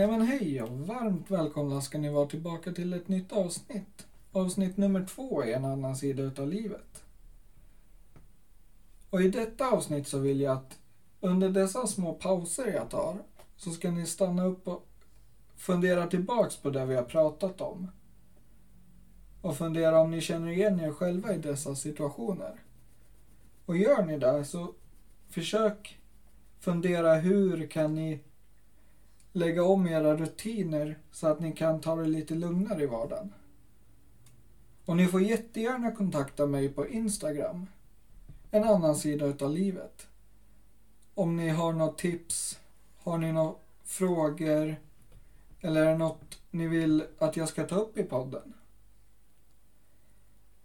Nej men hej och varmt välkomna ska ni vara tillbaka till ett nytt avsnitt. Avsnitt nummer två i en annan sida utav livet. Och i detta avsnitt så vill jag att under dessa små pauser jag tar så ska ni stanna upp och fundera tillbaks på det vi har pratat om. Och fundera om ni känner igen er själva i dessa situationer. Och gör ni det så försök fundera hur kan ni lägga om era rutiner så att ni kan ta det lite lugnare i vardagen. Och ni får jättegärna kontakta mig på Instagram. En annan sida utav livet. Om ni har något tips, har ni några frågor eller är det något ni vill att jag ska ta upp i podden.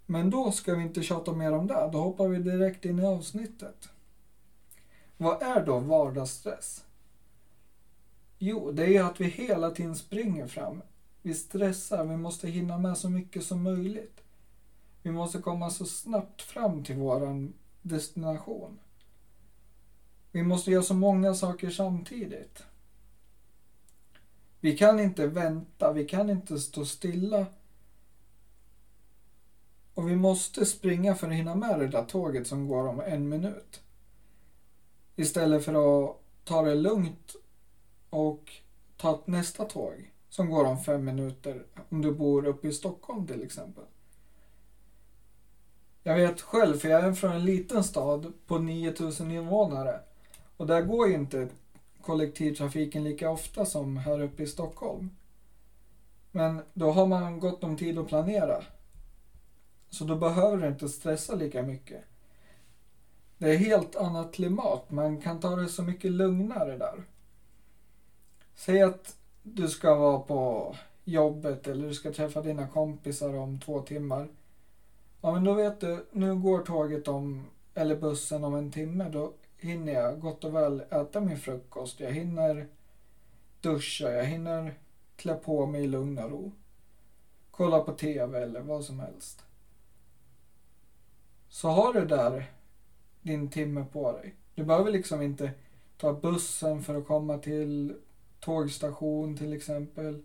Men då ska vi inte tjata mer om det. Då hoppar vi direkt in i avsnittet. Vad är då vardagsstress? Jo, det är ju att vi hela tiden springer fram. Vi stressar, vi måste hinna med så mycket som möjligt. Vi måste komma så snabbt fram till vår destination. Vi måste göra så många saker samtidigt. Vi kan inte vänta, vi kan inte stå stilla. Och vi måste springa för att hinna med det där tåget som går om en minut. Istället för att ta det lugnt och ta nästa tåg som går om fem minuter om du bor uppe i Stockholm till exempel. Jag vet själv, för jag är från en liten stad på 9000 invånare och där går ju inte kollektivtrafiken lika ofta som här uppe i Stockholm. Men då har man gott om tid att planera. Så då behöver du inte stressa lika mycket. Det är helt annat klimat. Man kan ta det så mycket lugnare där. Säg att du ska vara på jobbet eller du ska träffa dina kompisar om två timmar. Ja men då vet du, nu går tåget om, eller bussen om en timme. Då hinner jag gott och väl äta min frukost. Jag hinner duscha, jag hinner klä på mig i lugn och ro. Kolla på TV eller vad som helst. Så har du där din timme på dig. Du behöver liksom inte ta bussen för att komma till tågstation till exempel.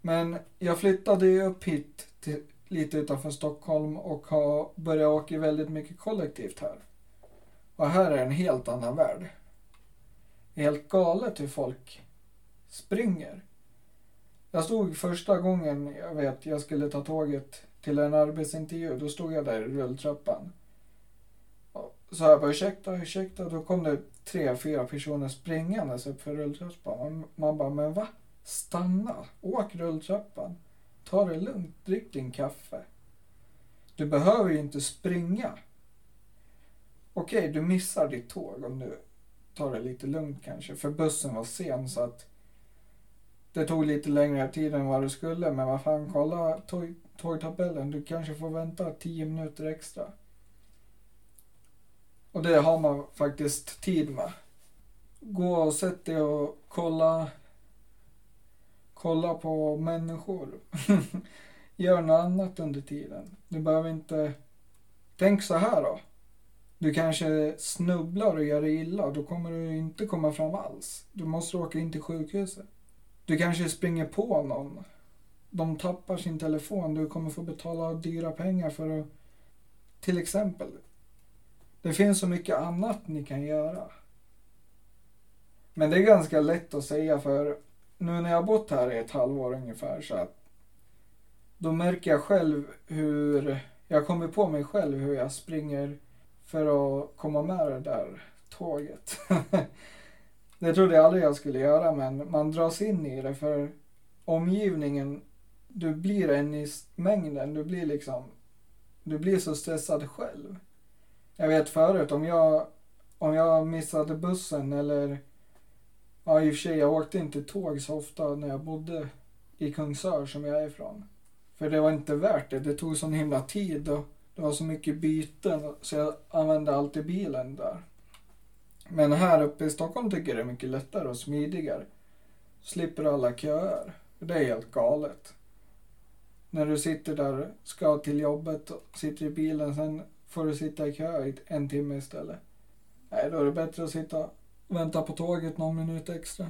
Men jag flyttade ju upp hit till, lite utanför Stockholm och har börjat åka väldigt mycket kollektivt här. Och här är en helt annan värld. Det är helt galet hur folk springer. Jag stod första gången, jag vet, jag skulle ta tåget till en arbetsintervju. Då stod jag där i rulltrappan. Så jag bara ursäkta, ursäkta. Då kom det tre, fyra personer springandes upp för rulltrappan. Man, bara, men va? Stanna, åk rulltrappan. Ta det lugnt, drick din kaffe. Du behöver ju inte springa. Okej, du missar ditt tåg om du tar det lite lugnt kanske. För bussen var sen så att det tog lite längre tid än vad det skulle. Men vad fan, kolla tåg, tågtabellen. Du kanske får vänta tio minuter extra. Och det har man faktiskt tid med. Gå och sätt dig och kolla, kolla på människor. Gör något annat under tiden. Du behöver inte... Tänk så här då. Du kanske snubblar och gör dig illa. Då kommer du inte komma fram alls. Du måste åka in till sjukhuset. Du kanske springer på någon. De tappar sin telefon. Du kommer få betala dyra pengar för att... Till exempel. Det finns så mycket annat ni kan göra. Men det är ganska lätt att säga för nu när jag har bott här i ett halvår ungefär så att då märker jag själv hur jag kommer på mig själv hur jag springer för att komma med det där tåget. det trodde jag aldrig jag skulle göra men man dras in i det för omgivningen, du blir en i mängden, du blir liksom, du blir så stressad själv. Jag vet förut om jag, om jag missade bussen eller Ja i och för sig, jag åkte inte tåg så ofta när jag bodde i Kungsör som jag är ifrån. För det var inte värt det. Det tog sån himla tid och det var så mycket byten så jag använde alltid bilen där. Men här uppe i Stockholm tycker jag det är mycket lättare och smidigare. Slipper alla köer. Det är helt galet. När du sitter där, ska till jobbet, sitter i bilen, sen får du sitta i kö i en timme istället. Nej, då är det bättre att sitta och vänta på tåget någon minut extra.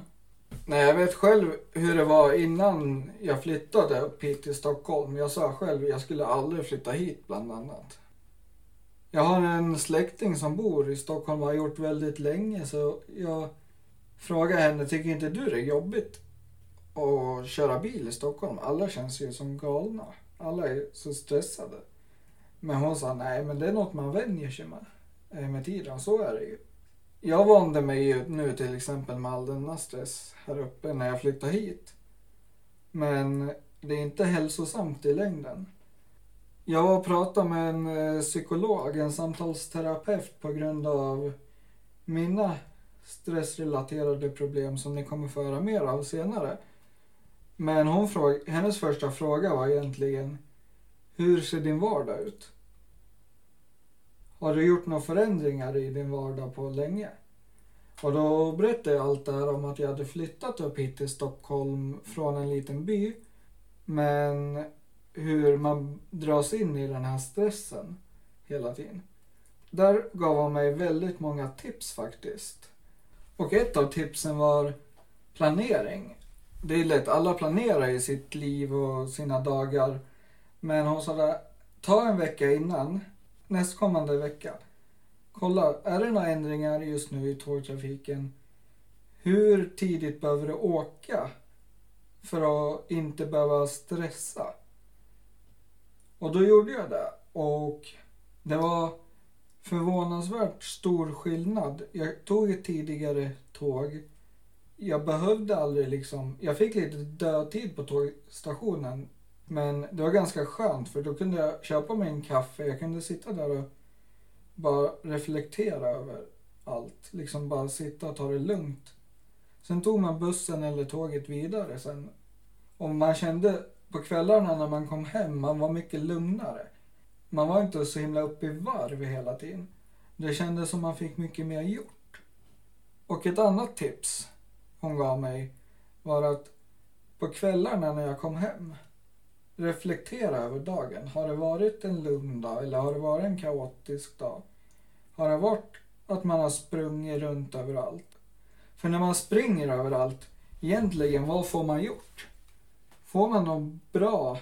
Nej, jag vet själv hur det var innan jag flyttade upp hit till Stockholm. Jag sa själv jag skulle aldrig flytta hit bland annat. Jag har en släkting som bor i Stockholm och har gjort väldigt länge så jag frågade henne, tycker inte du det är jobbigt att köra bil i Stockholm? Alla känns ju som galna. Alla är så stressade. Men hon sa, nej men det är något man vänjer sig med eh, med tiden. Så är det ju. Jag vande mig ju nu till exempel med all denna stress här uppe när jag flyttade hit. Men det är inte hälsosamt i längden. Jag var och pratade med en eh, psykolog, en samtalsterapeut på grund av mina stressrelaterade problem som ni kommer få höra mer av senare. Men hon fråg, hennes första fråga var egentligen Hur ser din vardag ut? Har du gjort några förändringar i din vardag på länge? Och då berättade jag allt det här om att jag hade flyttat upp hit till Stockholm från en liten by. Men hur man dras in i den här stressen hela tiden. Där gav han mig väldigt många tips faktiskt. Och ett av tipsen var planering. Det är lätt, alla planerar i sitt liv och sina dagar. Men hon sa där, ta en vecka innan, nästkommande vecka. Kolla, är det några ändringar just nu i tågtrafiken? Hur tidigt behöver du åka för att inte behöva stressa? Och då gjorde jag det. Och det var förvånansvärt stor skillnad. Jag tog ett tidigare tåg. Jag behövde aldrig liksom, jag fick lite dödtid på tågstationen. Men det var ganska skönt för då kunde jag köpa mig en kaffe. Jag kunde sitta där och bara reflektera över allt. Liksom bara sitta och ta det lugnt. Sen tog man bussen eller tåget vidare sen. Och man kände på kvällarna när man kom hem, man var mycket lugnare. Man var inte så himla uppe i varv hela tiden. Det kändes som man fick mycket mer gjort. Och ett annat tips hon gav mig var att på kvällarna när jag kom hem reflektera över dagen. Har det varit en lugn dag eller har det varit en kaotisk dag? Har det varit att man har sprungit runt överallt? För när man springer överallt, egentligen vad får man gjort? Får man något bra,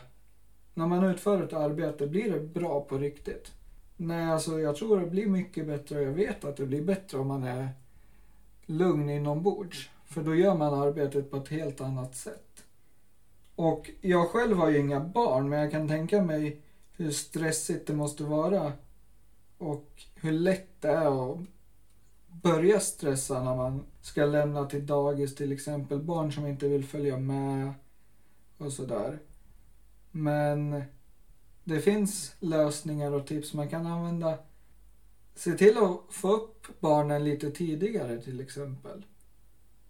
när man utför ett arbete, blir det bra på riktigt? Nej, alltså jag tror det blir mycket bättre och jag vet att det blir bättre om man är lugn inombords. För då gör man arbetet på ett helt annat sätt. Och jag själv har ju inga barn, men jag kan tänka mig hur stressigt det måste vara och hur lätt det är att börja stressa när man ska lämna till dagis till exempel. Barn som inte vill följa med och sådär. Men det finns lösningar och tips man kan använda. Se till att få upp barnen lite tidigare till exempel.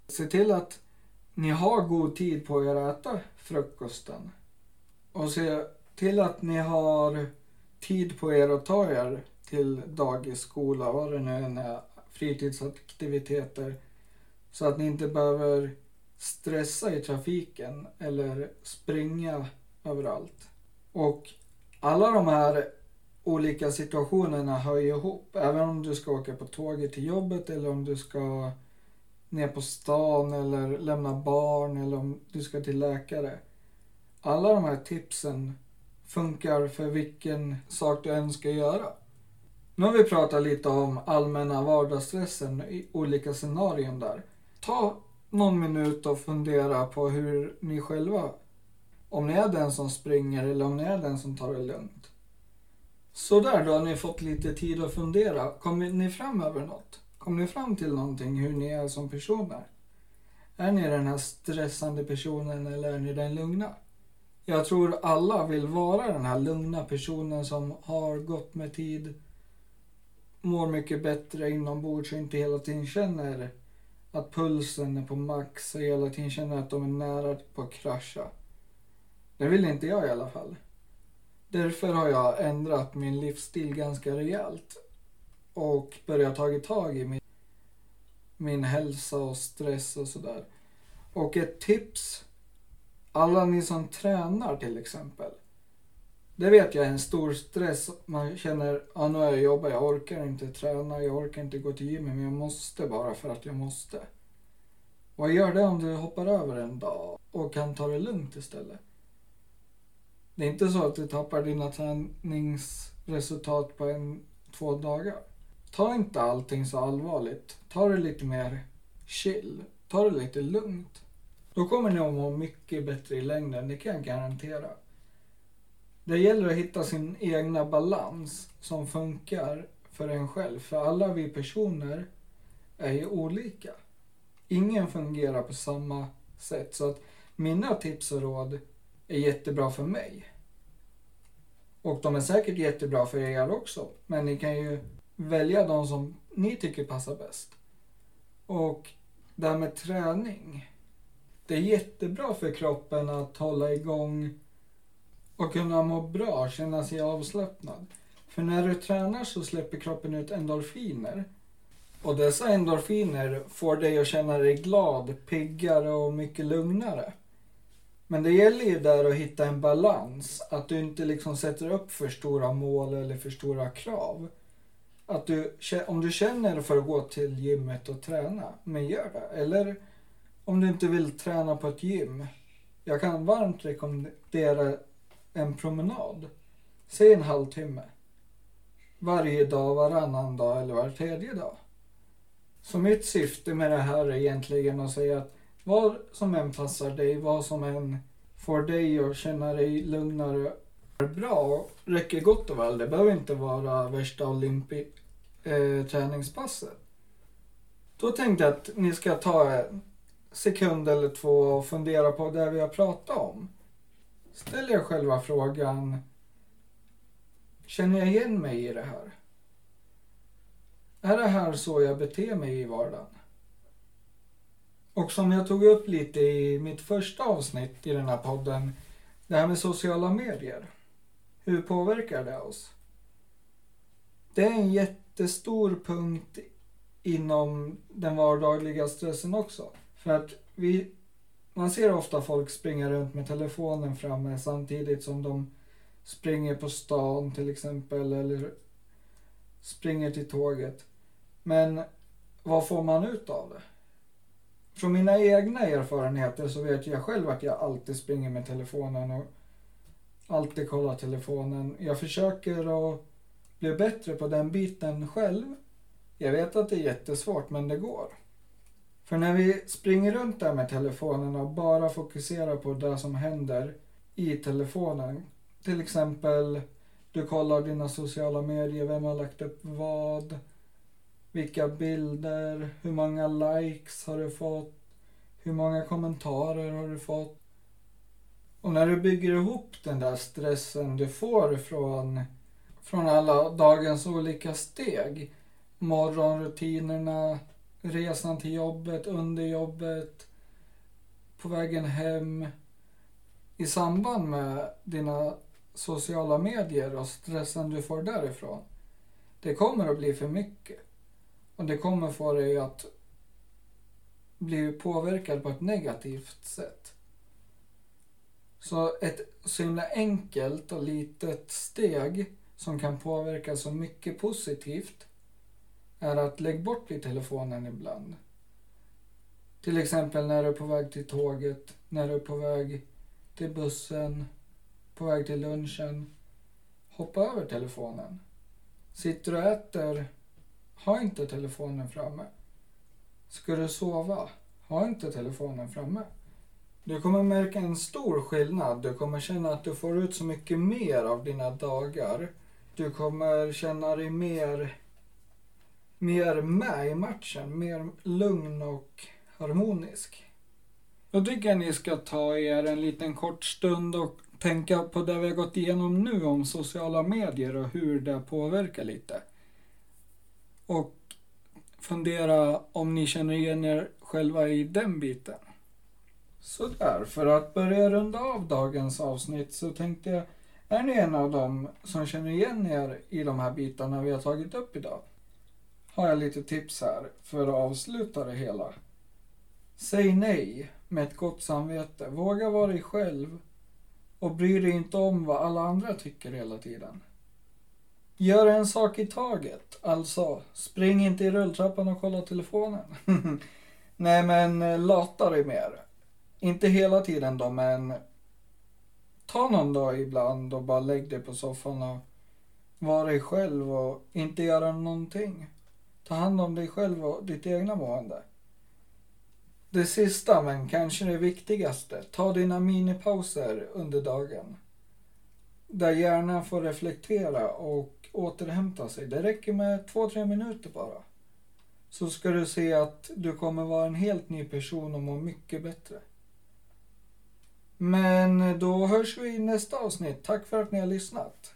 Se till att ni har god tid på er att äta frukosten. Och se till att ni har tid på er att ta er till dagis, skola, vad det nu än är, fritidsaktiviteter. Så att ni inte behöver stressa i trafiken eller springa överallt. Och alla de här olika situationerna hör ju ihop. Även om du ska åka på tåget till jobbet eller om du ska ner på stan eller lämna barn eller om du ska till läkare. Alla de här tipsen funkar för vilken sak du än ska göra. Nu har vi pratat lite om allmänna vardagsstressen i olika scenarion där. Ta någon minut och fundera på hur ni själva, om ni är den som springer eller om ni är den som tar det lugnt. Sådär, då har ni fått lite tid att fundera. Kommer ni fram över något? Kom ni fram till någonting hur ni är som personer? Är ni den här stressande personen eller är ni den lugna? Jag tror alla vill vara den här lugna personen som har gått med tid, mår mycket bättre inombords och inte hela tiden känner att pulsen är på max och hela tiden känner att de är nära på att krascha. Det vill inte jag i alla fall. Därför har jag ändrat min livsstil ganska rejält och börjat ta tag i min, min hälsa och stress och sådär. Och ett tips, alla ni som tränar till exempel. Det vet jag är en stor stress. Man känner, ja nu har jag jobbat, jag orkar inte träna, jag orkar inte gå till gymmet, men jag måste bara för att jag måste. Vad gör det om du hoppar över en dag och kan ta det lugnt istället? Det är inte så att du tappar dina träningsresultat på en, två dagar. Ta inte allting så allvarligt. Ta det lite mer chill. Ta det lite lugnt. Då kommer ni att må mycket bättre i längden, det kan jag garantera. Det gäller att hitta sin egna balans som funkar för en själv. För alla vi personer är ju olika. Ingen fungerar på samma sätt. Så att mina tips och råd är jättebra för mig. Och de är säkert jättebra för er också. Men ni kan ju välja de som ni tycker passar bäst. Och det här med träning. Det är jättebra för kroppen att hålla igång och kunna må bra, känna sig avslappnad. För när du tränar så släpper kroppen ut endorfiner. Och dessa endorfiner får dig att känna dig glad, piggare och mycket lugnare. Men det gäller ju där att hitta en balans. Att du inte liksom sätter upp för stora mål eller för stora krav. Att du, om du känner för att gå till gymmet och träna, men gör det. Eller om du inte vill träna på ett gym. Jag kan varmt rekommendera en promenad. Säg en halvtimme. Varje dag, varannan dag eller var tredje dag. Så mitt syfte med det här är egentligen att säga att vad som än passar dig, vad som än får dig att känna dig lugnare bra och räcker gott och väl. Det behöver inte vara värsta olympi eh, träningspasset. Då tänkte jag att ni ska ta en sekund eller två och fundera på det vi har pratat om. Ställ er själva frågan. Känner jag igen mig i det här? Är det här så jag beter mig i vardagen? Och som jag tog upp lite i mitt första avsnitt i den här podden, det här med sociala medier. Hur påverkar det oss? Det är en jättestor punkt inom den vardagliga stressen också. För att vi, man ser ofta folk springa runt med telefonen framme samtidigt som de springer på stan till exempel eller springer till tåget. Men vad får man ut av det? Från mina egna erfarenheter så vet jag själv att jag alltid springer med telefonen och alltid kollar telefonen. Jag försöker att bli bättre på den biten själv. Jag vet att det är jättesvårt men det går. För när vi springer runt där med telefonen och bara fokuserar på det som händer i telefonen. Till exempel, du kollar dina sociala medier, vem har lagt upp vad? Vilka bilder? Hur många likes har du fått? Hur många kommentarer har du fått? Och när du bygger ihop den där stressen du får från, från alla dagens olika steg. Morgonrutinerna, resan till jobbet, under jobbet, på vägen hem. I samband med dina sociala medier och stressen du får därifrån. Det kommer att bli för mycket. Och det kommer få dig att bli påverkad på ett negativt sätt. Så ett så himla enkelt och litet steg som kan påverka så mycket positivt är att lägg bort i telefonen ibland. Till exempel när du är på väg till tåget, när du är på väg till bussen, på väg till lunchen. Hoppa över telefonen. Sitter du och äter, ha inte telefonen framme. Ska du sova, ha inte telefonen framme. Du kommer märka en stor skillnad. Du kommer känna att du får ut så mycket mer av dina dagar. Du kommer känna dig mer mer med i matchen, mer lugn och harmonisk. Då tycker jag ni ska ta er en liten kort stund och tänka på det vi har gått igenom nu om sociala medier och hur det påverkar lite. Och fundera om ni känner igen er själva i den biten. Sådär, för att börja runda av dagens avsnitt så tänkte jag, är ni en av dem som känner igen er i de här bitarna vi har tagit upp idag? har jag lite tips här för att avsluta det hela. Säg nej med ett gott samvete. Våga vara dig själv och bry dig inte om vad alla andra tycker hela tiden. Gör en sak i taget. Alltså, spring inte i rulltrappan och kolla telefonen. Nej men eh, lata dig mer. Inte hela tiden då men ta någon dag ibland och bara lägg dig på soffan och vara dig själv och inte göra någonting. Ta hand om dig själv och ditt egna mående. Det sista, men kanske det viktigaste. Ta dina minipauser under dagen. Där hjärnan får reflektera och återhämta sig. Det räcker med två, tre minuter bara. Så ska du se att du kommer vara en helt ny person och må mycket bättre. Men då hörs vi i nästa avsnitt. Tack för att ni har lyssnat.